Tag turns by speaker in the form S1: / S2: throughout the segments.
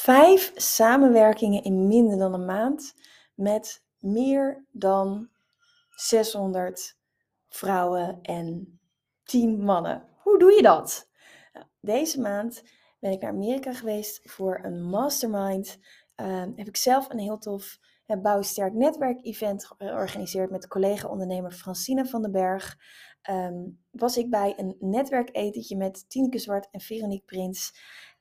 S1: vijf samenwerkingen in minder dan een maand met meer dan 600 vrouwen en 10 mannen. Hoe doe je dat? Nou, deze maand ben ik naar Amerika geweest voor een mastermind. Uh, heb ik zelf een heel tof uh, Bouw Sterk Netwerk event georganiseerd met collega-ondernemer Francine van den Berg. Um, was ik bij een netwerketentje met Tineke Zwart en Veronique Prins.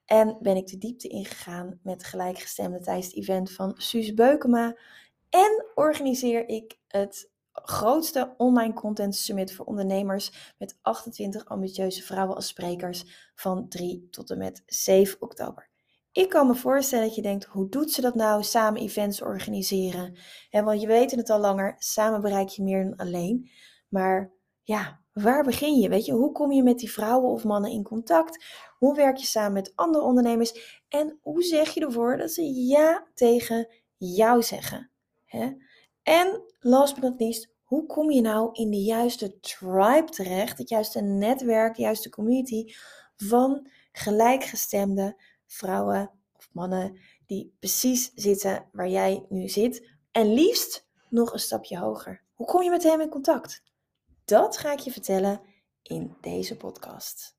S1: En ben ik de diepte ingegaan met gelijkgestemde tijdens het event van Suus Beukema. En organiseer ik het grootste online content summit voor ondernemers met 28 ambitieuze vrouwen als sprekers van 3 tot en met 7 oktober. Ik kan me voorstellen dat je denkt, hoe doet ze dat nou, samen events organiseren? En want je weet het al langer, samen bereik je meer dan alleen. Maar ja, waar begin je? Weet je, hoe kom je met die vrouwen of mannen in contact? Hoe werk je samen met andere ondernemers? En hoe zeg je ervoor dat ze ja tegen jou zeggen? Hè? En last but not least, hoe kom je nou in de juiste tribe terecht, het juiste netwerk, de juiste community van gelijkgestemde vrouwen of mannen die precies zitten waar jij nu zit en liefst nog een stapje hoger. Hoe kom je met hem in contact? Dat ga ik je vertellen in deze podcast.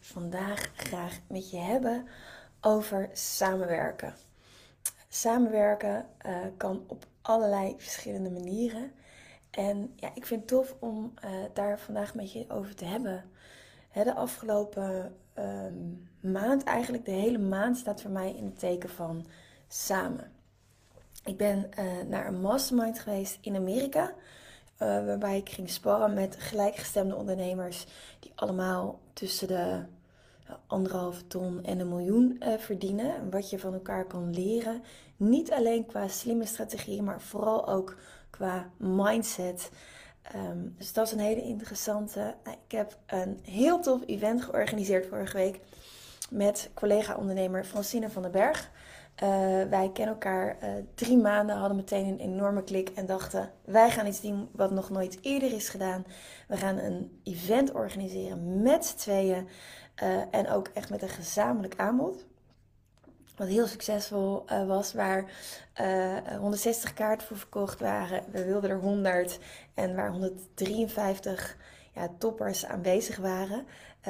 S1: Vandaag graag met je hebben over samenwerken. Samenwerken uh, kan op allerlei verschillende manieren. En ja, ik vind het tof om uh, daar vandaag met je over te hebben. de afgelopen um, maand, eigenlijk de hele maand, staat voor mij in het teken van samen. Ik ben uh, naar een mastermind geweest in Amerika. Uh, waarbij ik ging sparren met gelijkgestemde ondernemers die allemaal tussen de anderhalve ton en een miljoen uh, verdienen. En wat je van elkaar kan leren. Niet alleen qua slimme strategieën, maar vooral ook qua mindset. Um, dus dat is een hele interessante. Nou, ik heb een heel tof event georganiseerd vorige week met collega-ondernemer Francine van den Berg. Uh, wij kennen elkaar uh, drie maanden, hadden meteen een enorme klik en dachten: wij gaan iets doen wat nog nooit eerder is gedaan. We gaan een event organiseren met z'n tweeën uh, en ook echt met een gezamenlijk aanbod. Wat heel succesvol was, waar 160 kaarten voor verkocht waren. We wilden er 100 en waar 153 ja, toppers aanwezig waren.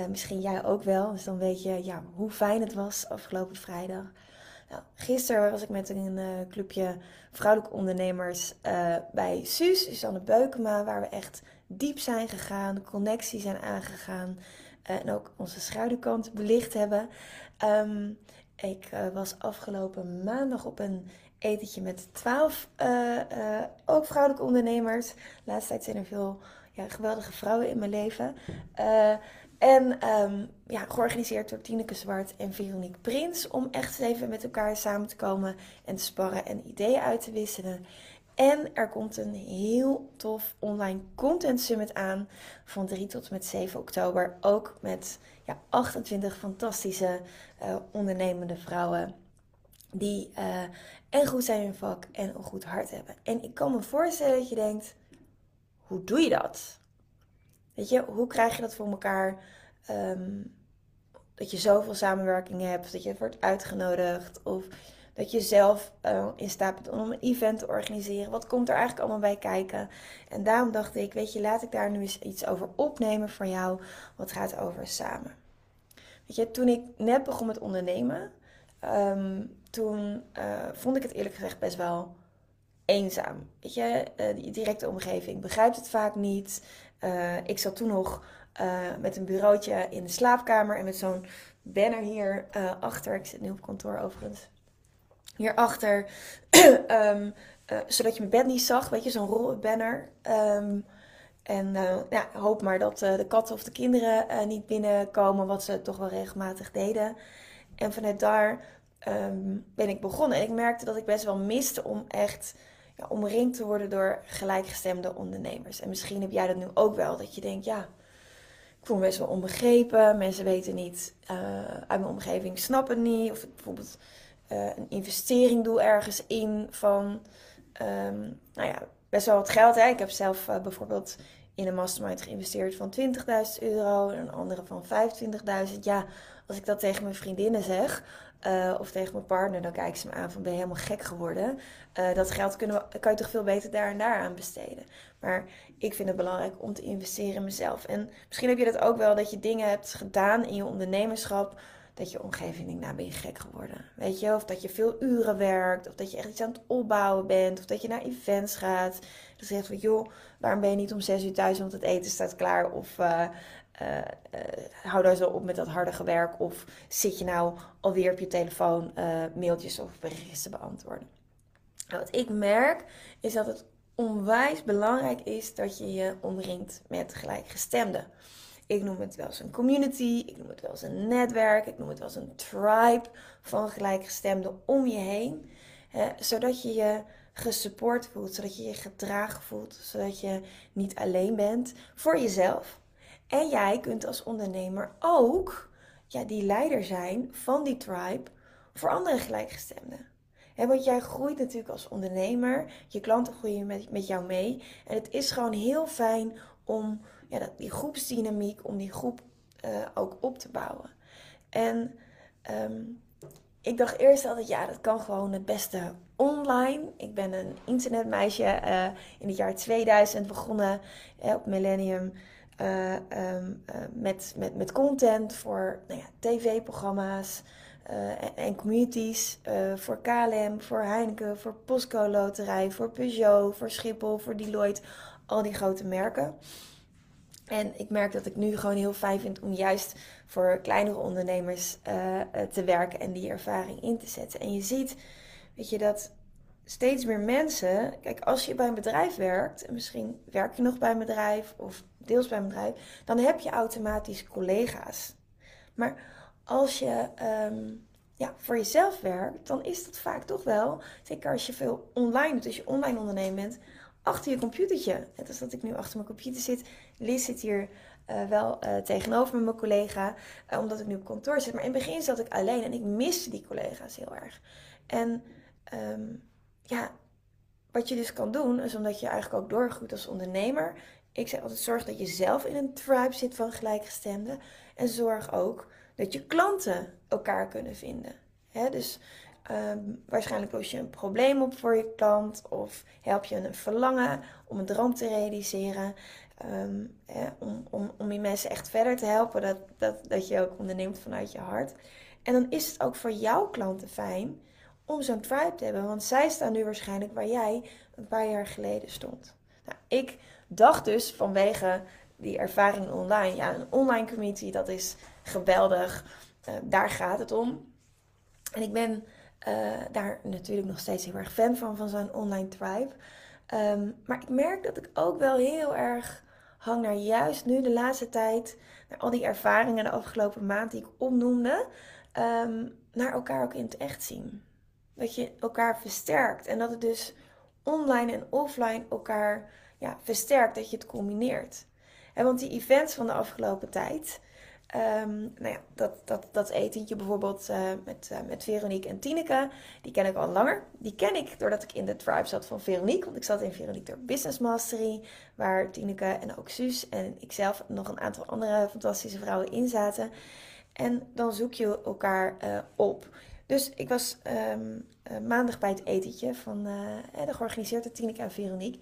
S1: misschien jij ook wel, dus dan weet je ja, hoe fijn het was afgelopen vrijdag. Gisteren was ik met een clubje vrouwelijke ondernemers uh, bij Suus, Susanne Beukema, waar we echt diep zijn gegaan, connectie zijn aangegaan uh, en ook onze schaduwkant belicht hebben. Um, ik was afgelopen maandag op een etentje met twaalf ook vrouwelijke ondernemers. De laatste tijd zijn er veel ja, geweldige vrouwen in mijn leven. En um, ja, georganiseerd door Tineke Zwart en Veronique Prins. Om echt even met elkaar samen te komen en te sparren en ideeën uit te wisselen. En er komt een heel tof online content summit aan van 3 tot met 7 oktober. Ook met ja, 28 fantastische uh, ondernemende vrouwen. Die uh, en goed zijn in hun vak en een goed hart hebben. En ik kan me voorstellen dat je denkt, hoe doe je dat? Weet je, hoe krijg je dat voor elkaar? Um, dat je zoveel samenwerking hebt, dat je wordt uitgenodigd of dat je zelf uh, in staat bent om een event te organiseren. Wat komt er eigenlijk allemaal bij kijken? En daarom dacht ik, weet je, laat ik daar nu eens iets over opnemen voor jou, wat gaat over samen. Weet je, toen ik net begon met ondernemen, um, toen uh, vond ik het eerlijk gezegd best wel eenzaam. Weet je, uh, die directe omgeving begrijpt het vaak niet. Ik zat toen nog uh, met een bureautje in de slaapkamer en met zo'n banner hier uh, achter. Ik zit nu op kantoor overigens. Hierachter. um, zodat je mijn bed niet zag. Weet je, zo'n rolbanner. Um, en uh, ja, hoop maar dat de katten of de kinderen niet binnenkomen. Wat ze toch wel regelmatig deden. En vanuit daar um, ben ik begonnen. En ik merkte dat ik best wel miste om echt omringd te worden door gelijkgestemde ondernemers. En misschien heb jij dat nu ook wel. Dat je denkt, ja, ik voel me best wel onbegrepen. Mensen weten niet, uh, uit mijn omgeving snappen niet. Of ik bijvoorbeeld uh, een investering doe ergens in van, um, nou ja, best wel wat geld. Hè? Ik heb zelf uh, bijvoorbeeld in een mastermind geïnvesteerd van 20.000 euro en een andere van 25.000. Ja, als ik dat tegen mijn vriendinnen zeg, uh, of tegen mijn partner, dan kijken ze me aan van ben je helemaal gek geworden. Uh, dat geld kunnen we, kan je toch veel beter daar en daar aan besteden. Maar ik vind het belangrijk om te investeren in mezelf. En misschien heb je dat ook wel, dat je dingen hebt gedaan in je ondernemerschap. Dat je omgeving denkt, nou ben je gek geworden. Weet je, of dat je veel uren werkt. Of dat je echt iets aan het opbouwen bent. Of dat je naar events gaat. Dan zeg je van, joh, waarom ben je niet om zes uur thuis, want het eten staat klaar. Of uh, uh, uh, hou daar zo op met dat harde gewerk. Of zit je nou alweer op je telefoon mailtjes of berichtjes te beantwoorden. Nou, wat ik merk is dat het onwijs belangrijk is dat je je omringt met gelijkgestemden. Ik noem het wel eens een community, ik noem het wel eens een netwerk, ik noem het wel eens een tribe van gelijkgestemden om je heen. Zodat je je gesupport voelt, zodat je je gedragen voelt, zodat je niet alleen bent voor jezelf. En jij kunt als ondernemer ook ja, die leider zijn van die tribe voor andere gelijkgestemden. He, want jij groeit natuurlijk als ondernemer, je klanten groeien met, met jou mee. En het is gewoon heel fijn om ja, dat, die groepsdynamiek, om die groep uh, ook op te bouwen. En um, ik dacht eerst altijd, ja, dat kan gewoon het beste online. Ik ben een internetmeisje uh, in het jaar 2000 begonnen uh, op Millennium. Uh, met, met, met content voor nou ja, tv-programma's en, en, communities. voor KLM, voor Heineken, voor Postco Loterij, voor Peugeot, voor Schiphol, voor Deloitte. Al die grote merken. En ik merk dat ik nu gewoon heel fijn vind om juist voor kleinere ondernemers uh, te werken en die ervaring in te zetten. En je ziet, weet je, dat steeds meer mensen. Kijk, als je bij een bedrijf werkt, en misschien werk je nog bij een bedrijf of deels bij een bedrijf, dan heb je automatisch collega's. Maar als je um, ja, voor jezelf werkt, dan is dat vaak toch wel, zeker als je veel online doet, als je online ondernemer bent, achter je computertje. Net als dat ik nu achter mijn computer zit. Liz zit hier uh, wel uh, tegenover met mijn collega, uh, omdat ik nu op kantoor zit. Maar in het begin zat ik alleen en ik miste die collega's heel erg. En um, ja, wat je dus kan doen, is omdat je eigenlijk ook doorgroeit als ondernemer. Ik zeg altijd: zorg dat je zelf in een tribe zit van gelijkgestemden. En zorg ook dat je klanten elkaar kunnen vinden. Dus um, waarschijnlijk los je een probleem op voor je klant. Of help je een verlangen om een droom te realiseren. Um, om, om, om die mensen echt verder te helpen. Dat, dat, dat je ook onderneemt vanuit je hart. En dan is het ook voor jouw klanten fijn om zo'n tribe te hebben. Want zij staan nu waarschijnlijk waar jij een paar jaar geleden stond. Nou, ik dacht dus vanwege die ervaring online, ja, een online community, dat is geweldig. Uh, daar gaat het om. En ik ben uh, daar natuurlijk nog steeds heel erg fan van, van zo'n online tribe. Um, maar ik merk dat ik ook wel heel erg hang naar juist nu de laatste tijd, naar al die ervaringen de afgelopen maand die ik opnoemde, um, naar elkaar ook in het echt zien dat je elkaar versterkt. En dat het dus online en offline elkaar ja, versterkt, dat je het combineert. En want die events van de afgelopen tijd, um, nou ja, dat, dat, dat etentje bijvoorbeeld uh, met, uh, met Veronique en Tineke, die ken ik al langer. Die ken ik doordat ik in de tribe zat van Veronique, want ik zat in Veronique door Business Mastery, waar Tineke en ook Suus en ikzelf nog een aantal andere fantastische vrouwen in zaten. En dan zoek je elkaar uh, op. Dus ik was uh, maandag bij het etentje van uh, de georganiseerde Tineke en Veronique.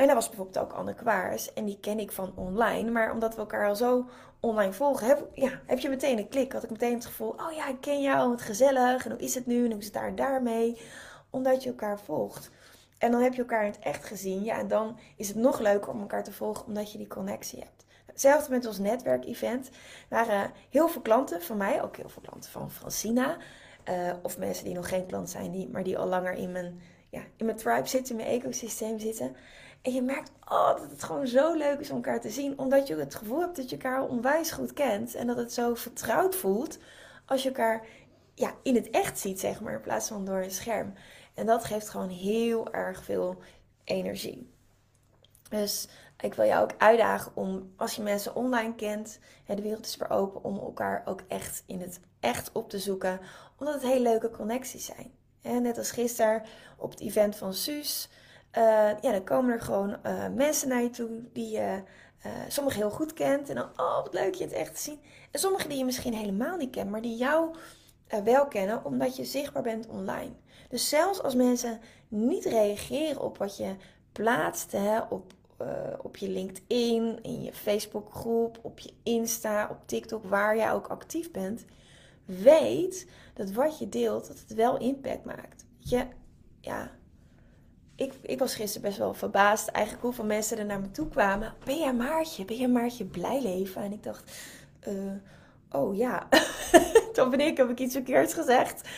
S1: En daar was bijvoorbeeld ook Anne Kwaars. En die ken ik van online. Maar omdat we elkaar al zo online volgen, heb, ja, heb je meteen een klik. Had ik meteen het gevoel, oh ja, ik ken jou, wat gezellig. En hoe is het nu? En hoe is het daar en daarmee? Omdat je elkaar volgt. En dan heb je elkaar in het echt gezien. Ja, en dan is het nog leuker om elkaar te volgen, omdat je die connectie hebt. Hetzelfde met ons netwerkevent. waren heel veel klanten van mij, ook heel veel klanten van Francina. Uh, of mensen die nog geen klant zijn, die, maar die al langer in mijn, ja, in mijn tribe zitten, in mijn ecosysteem zitten. En je merkt oh, dat het gewoon zo leuk is om elkaar te zien. Omdat je het gevoel hebt dat je elkaar onwijs goed kent. En dat het zo vertrouwd voelt als je elkaar ja, in het echt ziet, zeg maar, in plaats van door een scherm. En dat geeft gewoon heel erg veel energie. Dus ik wil jou ook uitdagen om, als je mensen online kent, de wereld is weer open, om elkaar ook echt in het echt op te zoeken. Omdat het hele leuke connecties zijn. En net als gisteren op het event van Suus. Uh, ja, dan komen er gewoon uh, mensen naar je toe die je uh, sommige heel goed kent. En dan, oh wat leuk je het echt te zien. En sommige die je misschien helemaal niet kent, maar die jou wel kennen omdat je zichtbaar bent online. Dus zelfs als mensen niet reageren op wat je plaatst hè, op, op je LinkedIn, in je Facebookgroep, op je Insta, op TikTok, waar jij ook actief bent, weet dat wat je deelt, dat het wel impact maakt. Je, ja, ik, ik was gisteren best wel verbaasd eigenlijk hoeveel mensen er naar me toe kwamen. Ben jij Maartje? Ben jij Maartje blij leven? En ik dacht, uh, oh ja, dan ben ik, heb ik iets verkeerds gezegd.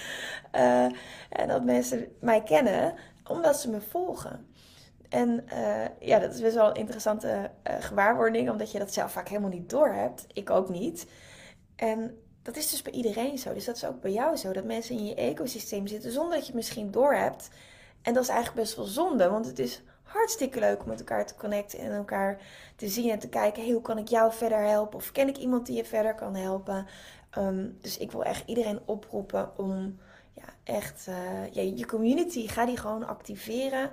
S1: Uh, en dat mensen mij kennen omdat ze me volgen. En uh, ja, dat is best wel een interessante gewaarwording, omdat je dat zelf vaak helemaal niet doorhebt. Ik ook niet. En dat is dus bij iedereen zo. Dus dat is ook bij jou zo. Dat mensen in je ecosysteem zitten zonder dat je het misschien doorhebt. En dat is eigenlijk best wel zonde, want het is hartstikke leuk om met elkaar te connecten en elkaar te zien en te kijken. Hoe kan ik jou verder helpen? Of ken ik iemand die je verder kan helpen? Ehm, dus ik wil echt iedereen oproepen om ja, echt uh, ja, je community, ga die gewoon activeren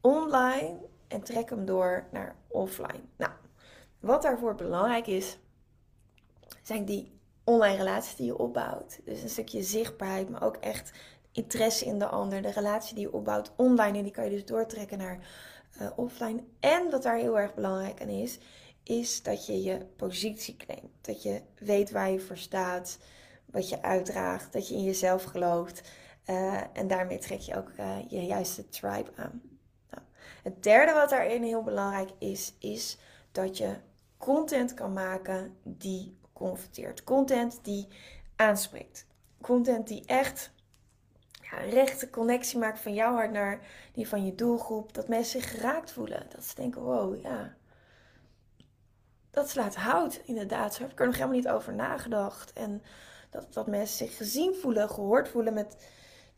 S1: online en trek hem door naar offline. Nou, wat daarvoor belangrijk is, zijn die online relaties die je opbouwt. Dus een stukje zichtbaarheid, maar ook echt interesse in de ander, de relatie die je opbouwt online. En die kan je dus doortrekken naar uh, offline. En wat daar heel erg belangrijk aan is, is dat je je positie claimt. Dat je weet waar je voor staat, wat je uitdraagt, dat je in jezelf gelooft. Uh, en daarmee trek je ook uh, je juiste tribe aan. Nou, het derde wat daarin heel belangrijk is, is dat je content kan maken die converteert. Content die aanspreekt. Content die echt ja, rechte connectie maakt van jouw hart naar die van je doelgroep. Dat mensen zich geraakt voelen. Dat ze denken, wow, ja. Dat slaat hout, inderdaad. Zo heb ik er nog helemaal niet over nagedacht. En dat, dat mensen zich gezien voelen, gehoord voelen met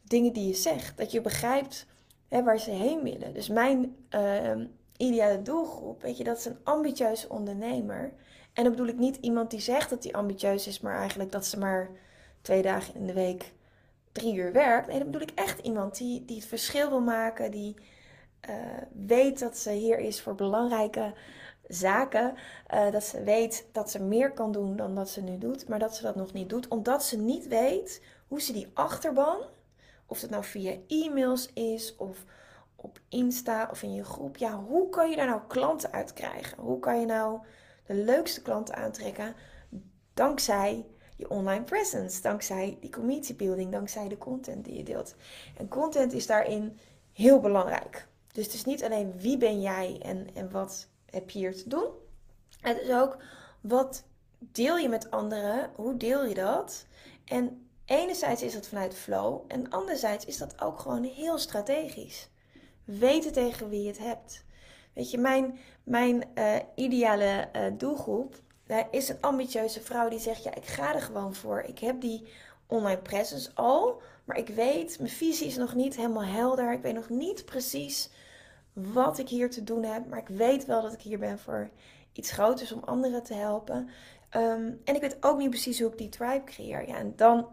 S1: dingen die je zegt. Dat je begrijpt hè, waar ze heen willen. Dus mijn uh, ideale doelgroep, weet je, dat is een ambitieuze ondernemer. En dan bedoel ik niet iemand die zegt dat hij ambitieus is, maar eigenlijk dat ze maar twee dagen in de week drie uur werkt. Nee, dan bedoel ik echt iemand die, die het verschil wil maken, die uh, weet dat ze hier is voor belangrijke zaken. Uh, dat ze weet dat ze meer kan doen dan dat ze nu doet, maar dat ze dat nog niet doet, omdat ze niet weet hoe ze die achterban, of het nou via e-mails is of op Insta of in je groep, ja, hoe kan je daar nou klanten uit krijgen? Hoe kan je nou de leukste klanten aantrekken dankzij je online presence, dankzij die community building, dankzij de content die je deelt. En content is daarin heel belangrijk. Dus het is niet alleen wie ben jij en, en wat heb je hier te doen. Het is ook wat deel je met anderen, hoe deel je dat? En enerzijds is dat vanuit flow en anderzijds is dat ook gewoon heel strategisch. Weten tegen wie je het hebt. Weet je, mijn, mijn uh, ideale uh, doelgroep is een ambitieuze vrouw die zegt: Ja, ik ga er gewoon voor. Ik heb die online presence al, maar ik weet, mijn visie is nog niet helemaal helder. Ik weet nog niet precies wat ik hier te doen heb, maar ik weet wel dat ik hier ben voor iets groters om anderen te helpen. Um, en ik weet ook niet precies hoe ik die tribe creëer. Ja, en dan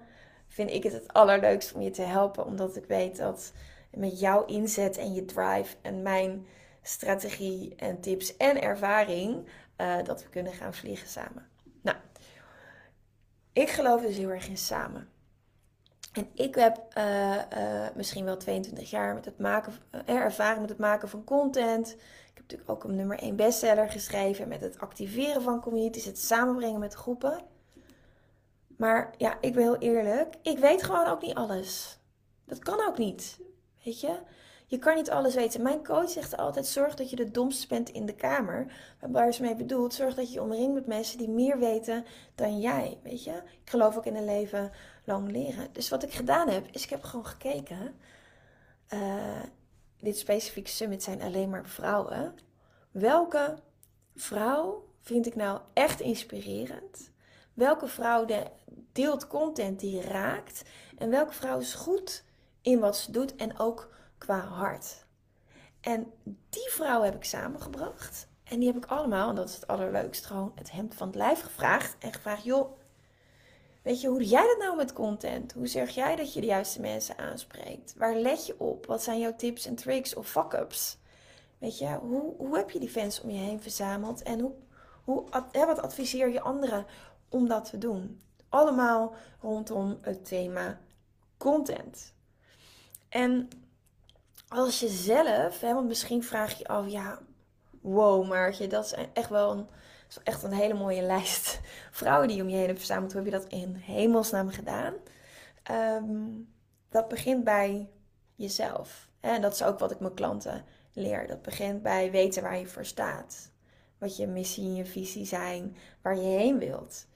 S1: vind ik het het allerleukst om je te helpen, omdat ik weet dat met jouw inzet en je drive en mijn strategie en tips en ervaring uh, dat we kunnen gaan vliegen samen. Nou, ik geloof dus heel erg in samen. En ik heb uh, uh, misschien wel 22 jaar met het maken, ervaring met het maken van content. Ik heb natuurlijk ook een nummer 1 bestseller geschreven met het activeren van communities, het samenbrengen met groepen. Maar ja, ik ben heel eerlijk, ik weet gewoon ook niet alles. Dat kan ook niet. Weet je? Je kan niet alles weten. Mijn coach zegt altijd: zorg dat je de domste bent in de kamer. Waar ze mee bedoelt, zorg dat je je omringt met mensen die meer weten dan jij. Weet je? Ik geloof ook in een leven lang leren. Dus wat ik gedaan heb, is ik heb gewoon gekeken. Uh, dit specifieke summit zijn alleen maar vrouwen. Welke vrouw vind ik nou echt inspirerend? Welke vrouw deelt content die raakt? En welke vrouw is goed in wat ze doet en ook qua hart? En die vrouw heb ik samengebracht. En die heb ik allemaal, en dat is het allerleukste, gewoon het hemd van het lijf gevraagd. En gevraagd, joh, weet je, hoe doe jij dat nou met content? Hoe zeg jij dat je de juiste mensen aanspreekt? Waar let je op? Wat zijn jouw tips en tricks of fuck-ups? Weet je, hoe, hoe heb je die fans om je heen verzameld? En hoe, hoe, wat adviseer je anderen om dat te doen? Allemaal rondom het thema content. En als je zelf, hè, want misschien vraag je af, ja, wow, Maartje, dat is echt wel een, echt een hele mooie lijst vrouwen die om je heen hebt verzameld. Hoe heb je dat in hemelsnaam gedaan? Ehm, dat begint bij jezelf. En dat is ook wat ik mijn klanten leer. Dat begint bij weten waar je voor staat. Wat je missie en je visie zijn, waar je heen wilt.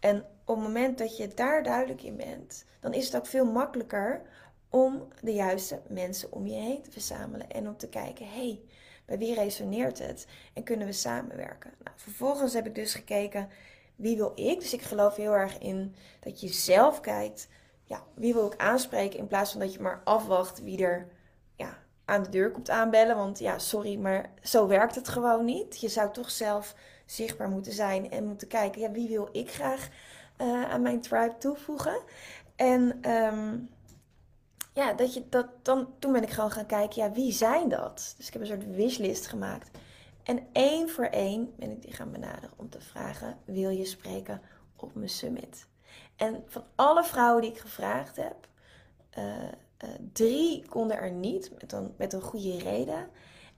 S1: En op het moment dat je daar duidelijk in bent, dan is het ook veel makkelijker om de juiste mensen om je heen te verzamelen. En om te kijken, hé, hey, bij wie resoneert het? En kunnen we samenwerken? Nou, vervolgens heb ik dus gekeken, wie wil ik? Dus ik geloof heel erg in dat je zelf kijkt, ja, wie wil ik aanspreken? In plaats van dat je maar afwacht wie er ja, aan de deur komt aanbellen. Want ja, sorry, maar zo werkt het gewoon niet. Je zou toch zelf zichtbaar moeten zijn en moeten kijken, ja, wie wil ik graag uh, aan mijn tribe toevoegen? En um, ja, dat je dat dan, toen ben ik gewoon gaan kijken, ja, wie zijn dat? Dus ik heb een soort wishlist gemaakt. En één voor één ben ik die gaan benaderen om te vragen: wil je spreken op mijn summit? En van alle vrouwen die ik gevraagd heb, uh, uh, drie konden er niet met een, met een goede reden.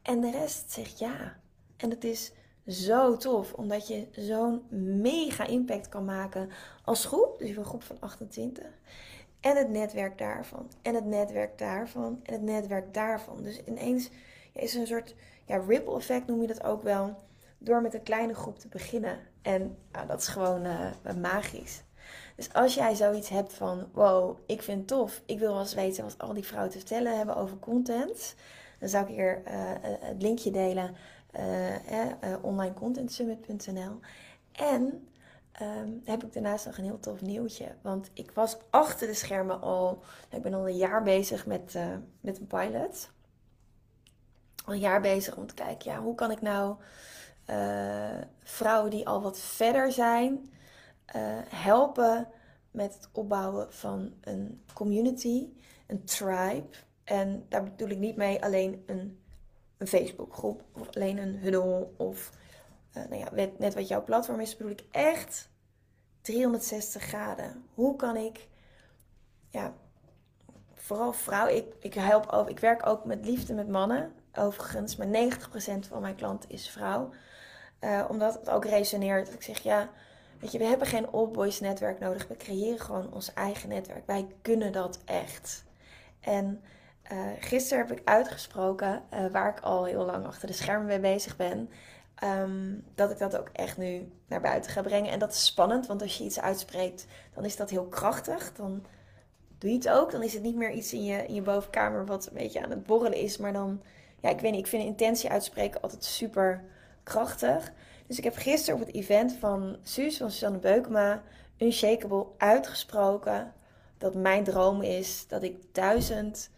S1: En de rest zegt ja. En het is zo tof, omdat je zo'n mega impact kan maken als groep. Dus een groep van 28. En het netwerk daarvan. En het netwerk daarvan. En het netwerk daarvan. Dus ineens is een soort ja, ripple effect, noem je dat ook wel. Door met een kleine groep te beginnen. En nou, dat is gewoon uh, magisch. Dus als jij zoiets hebt van, wow, ik vind het tof. Ik wil wel eens weten wat al die vrouwen te vertellen hebben over content. Dan zou ik hier uh, het linkje delen. Uh, onlinecontentsummit.nl En um, heb ik daarnaast nog een heel tof nieuwtje. Want ik was achter de schermen al, ik ben al een jaar bezig met, uh, met een pilot. Al een jaar bezig om te kijken, ja, hoe kan ik nou uh, vrouwen die al wat verder zijn, uh, helpen met het opbouwen van een community, een tribe. En daar bedoel ik niet mee alleen een, een Facebookgroep of alleen een huddle of uh, nou ja, net wat jouw platform is, bedoel ik echt 360 graden. Hoe kan ik, ja, vooral vrouw, ik, ik help ook, ik werk ook met liefde met mannen. Overigens, maar 90% van mijn klanten is vrouw. Uh, omdat het ook resoneert. Ik zeg ja, weet je, we hebben geen old boys netwerk nodig. We creëren gewoon ons eigen netwerk. Wij kunnen dat echt. En uh, gisteren heb ik uitgesproken, waar ik al heel lang achter de schermen mee bezig ben. Ehm, dat ik dat ook echt nu naar buiten ga brengen. En dat is spannend, want als je iets uitspreekt, dan is dat heel krachtig. Dan doe je het ook. Dan is het niet meer iets in je, in je bovenkamer wat een beetje aan het borrelen is. Maar dan, ja, ik weet niet, ik vind intentie uitspreken altijd super krachtig. Dus ik heb gisteren op het event van Suus, van Susanne Beukema, Unshakable uitgesproken. Dat mijn droom is dat ik duizend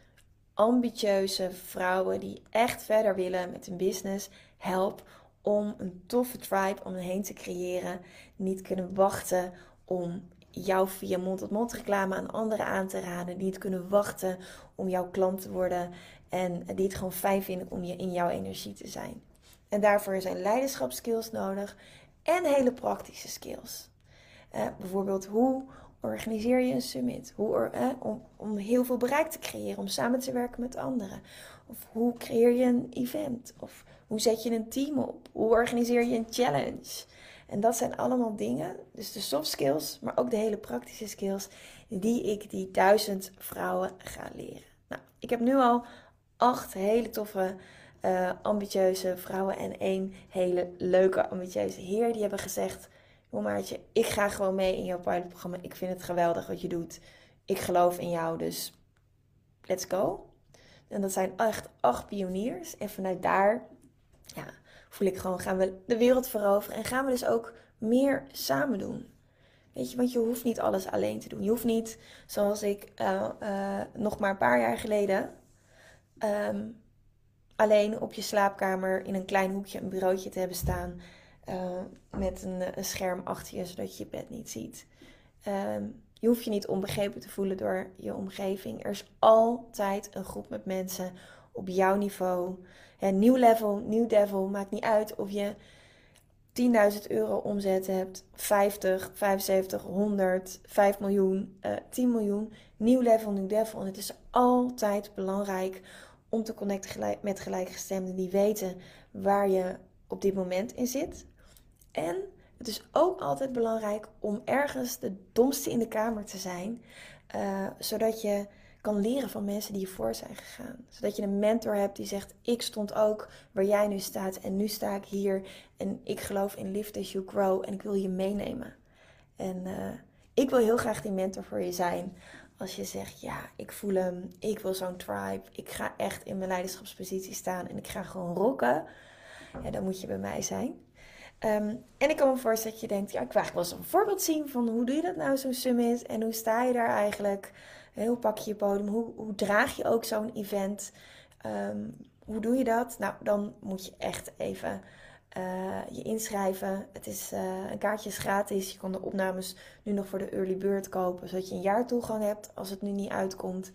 S1: ambitieuze vrouwen die echt verder willen met hun business help om een toffe tribe om heen te creëren. Niet kunnen wachten om jou via mond-tot-mond reclame aan anderen aan te raden. Niet kunnen wachten om jouw klant te worden. En die het gewoon fijn vinden om je in jouw energie te zijn. En daarvoor zijn leiderschapskills nodig en hele praktische skills. Eh, bijvoorbeeld hoe organiseer je een summit? Hoe, eh, om, om heel veel bereik te creëren, om samen te werken met anderen. Of hoe creëer je een event? Of hoe zet je een team op? Hoe organiseer je een challenge? En dat zijn allemaal dingen, dus de soft skills, maar ook de hele praktische skills, die ik die duizend vrouwen ga leren. Nou, ik heb nu al acht hele toffe, uh, ambitieuze vrouwen en één hele leuke, ambitieuze heer. Die hebben gezegd, joh ik ga gewoon mee in jouw pilotprogramma. Ik vind het geweldig wat je doet. Ik geloof in jou, dus let's go. En dat zijn echt acht pioniers. En vanuit daar ja, voel ik gewoon, gaan we de wereld veroveren. En gaan we dus ook meer samen doen. Weet je, want je hoeft niet alles alleen te doen. Je hoeft niet, zoals ik uh, uh, nog maar een paar jaar geleden, um, alleen op je slaapkamer in een klein hoekje een bureautje te hebben staan. Uh, met een, een, scherm achter je, zodat je je bed niet ziet. Um, je hoeft je niet onbegrepen te voelen door je omgeving. Er is altijd een groep met mensen op jouw niveau. nieuw level, nieuw devil. Maakt niet uit of je 10.000 euro omzet hebt, 50, 75, 100, 5 miljoen, uh, 10 miljoen. Nieuw level, nieuw devil. En het is altijd belangrijk om te connecten met gelijkgestemden die weten waar je op dit moment in zit. En het is ook altijd belangrijk om ergens de domste in de kamer te zijn, uh, zodat je kan leren van mensen die je voor zijn gegaan. Zodat je een mentor hebt die zegt: Ik stond ook waar jij nu staat en nu sta ik hier en ik geloof in Live as You Grow en ik wil je meenemen. En uh, ik wil heel graag die mentor voor je zijn. Als je zegt, ja, ik voel hem, ik wil zo'n tribe, ik ga echt in mijn leiderschapspositie staan en ik ga gewoon rocken, ja, dan moet je bij mij zijn. Um, en ik kan me voorstellen dat je denkt, ja, ik wil eigenlijk wel eens een voorbeeld zien van hoe doe je dat nou, zo'n summit? En hoe sta je daar eigenlijk? Hoe pak je je podium? Hoe, hoe draag je ook zo'n event? Um, hoe doe je dat? Nou, dan moet je echt even uh, je inschrijven. Het is, uh, een kaartje is gratis. Je kan de opnames nu nog voor de early bird kopen, zodat je een jaar toegang hebt als het nu niet uitkomt.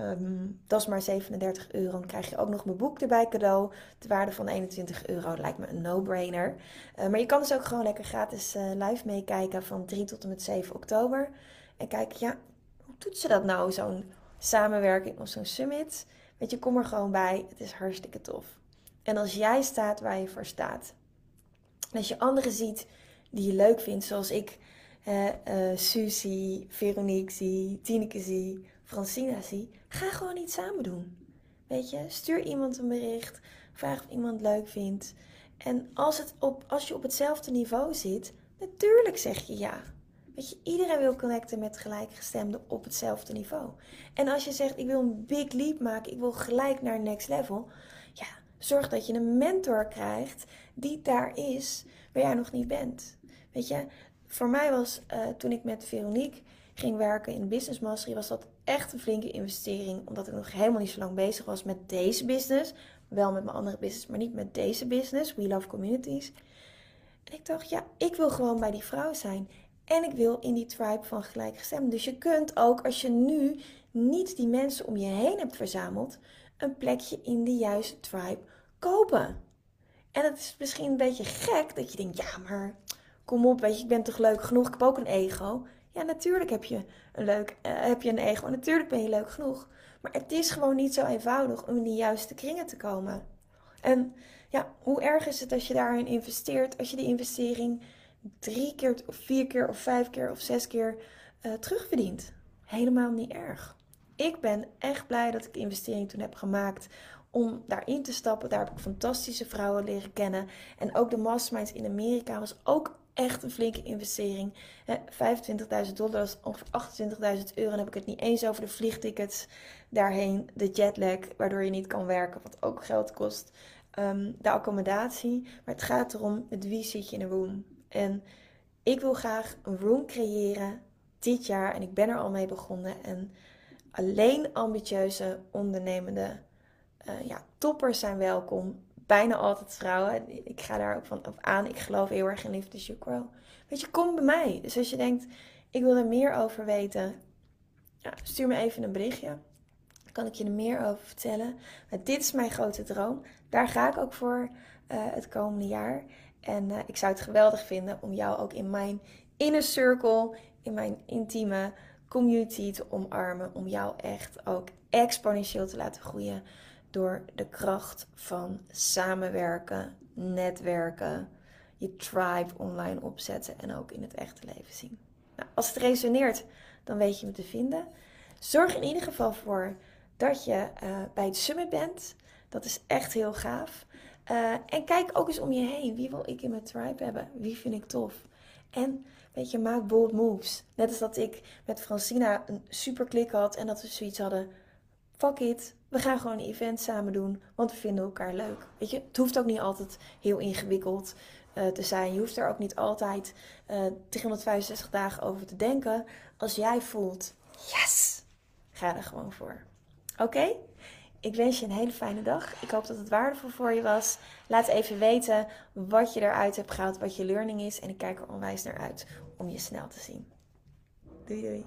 S1: Um, dat is maar 37 euro. Dan krijg je ook nog mijn boek erbij cadeau. De waarde van 21 euro lijkt me een no-brainer. Uh, maar je kan dus ook gewoon lekker gratis uh, live meekijken van 3 tot en met 7 oktober. En kijken, ja, hoe doet ze dat nou, zo'n samenwerking of zo'n summit? Weet je, kom er gewoon bij. Het is hartstikke tof. En als jij staat waar je voor staat. Als je anderen ziet die je leuk vindt, zoals ik uh, Susie, Veronique zie, Tineke zie, Francina zie, ga gewoon iets samen doen. Weet je, stuur iemand een bericht, vraag of iemand leuk vindt. En als, het op, als je op hetzelfde niveau zit, natuurlijk zeg je ja. Weet je, iedereen wil connecten met gelijkgestemden op hetzelfde niveau. En als je zegt, ik wil een big leap maken, ik wil gelijk naar next level. Ja, zorg dat je een mentor krijgt die daar is waar jij nog niet bent. Weet je, voor mij was uh, toen ik met Veronique ging werken in Business Mastery, was dat echt een flinke investering. Omdat ik nog helemaal niet zo lang bezig was met deze business. Wel met mijn andere business, maar niet met deze business. We Love Communities. En ik dacht, ja, ik wil gewoon bij die vrouw zijn. En ik wil in die tribe van gelijkgestemden. Dus je kunt ook, als je nu niet die mensen om je heen hebt verzameld, een plekje in de juiste tribe kopen. En het is misschien een beetje gek dat je denkt, ja, maar kom op, weet je, ik ben toch leuk genoeg, ik heb ook een ego. Ja, natuurlijk heb je een, leuk, uh, heb je een ego. Natuurlijk ben je leuk genoeg. Maar het is gewoon niet zo eenvoudig om in die juiste kringen te komen. En ja, hoe erg is het als je daarin investeert, als je die investering drie keer of vier keer of vijf keer of zes keer uh, terugverdient? Helemaal niet erg. Ik ben echt blij dat ik de investering toen heb gemaakt om daarin te stappen. Daar heb ik fantastische vrouwen leren kennen. En ook de masterminds in Amerika was ook echt een flinke investering. 25.000 dollar, is ongeveer 28.000 euro. Dan heb ik het niet eens over de vliegtickets daarheen, de jetlag, waardoor je niet kan werken, wat ook geld kost. Ehm, de accommodatie. Maar het gaat erom met wie zit je in een room. En ik wil graag een room creëren dit jaar. En ik ben er al mee begonnen. En alleen ambitieuze, ondernemende uh, ja, toppers zijn welkom bijna altijd vrouwen. Ik ga daar ook van op aan. Ik geloof heel erg in liefde. Weet je, kom bij mij. Dus als je denkt, ik wil er meer over weten, ja, stuur me even een berichtje. Dan kan ik je er meer over vertellen. Maar dit is mijn grote droom. Daar ga ik ook voor uh, het komende jaar. En uh, ik zou het geweldig vinden om jou ook in mijn inner circle, in mijn intieme community te omarmen. Om jou echt ook exponentieel te laten groeien door de kracht van samenwerken, netwerken, je tribe online opzetten en ook in het echte leven zien. Nou, als het resoneert, dan weet je me te vinden. Zorg in ieder geval voor dat je uh, bij het summit bent. Dat is echt heel gaaf. Uh, en kijk ook eens om je heen. Wie wil ik in mijn tribe hebben? Wie vind ik tof? En weet je, maak bold moves. Net als dat ik met Francina een super klik had en dat we zoiets hadden. Fuck it, we gaan gewoon een event samen doen, want we vinden elkaar leuk. Weet je, het hoeft ook niet altijd heel ingewikkeld uh, te zijn. Je hoeft er ook niet altijd uh, 365 dagen over te denken. Als jij voelt, yes, ga er gewoon voor. Oké? Ik wens je een hele fijne dag. Ik hoop dat het waardevol voor je was. Laat even weten wat je eruit hebt gehaald, wat je learning is. En ik kijk er onwijs naar uit om je snel te zien. Doei doei.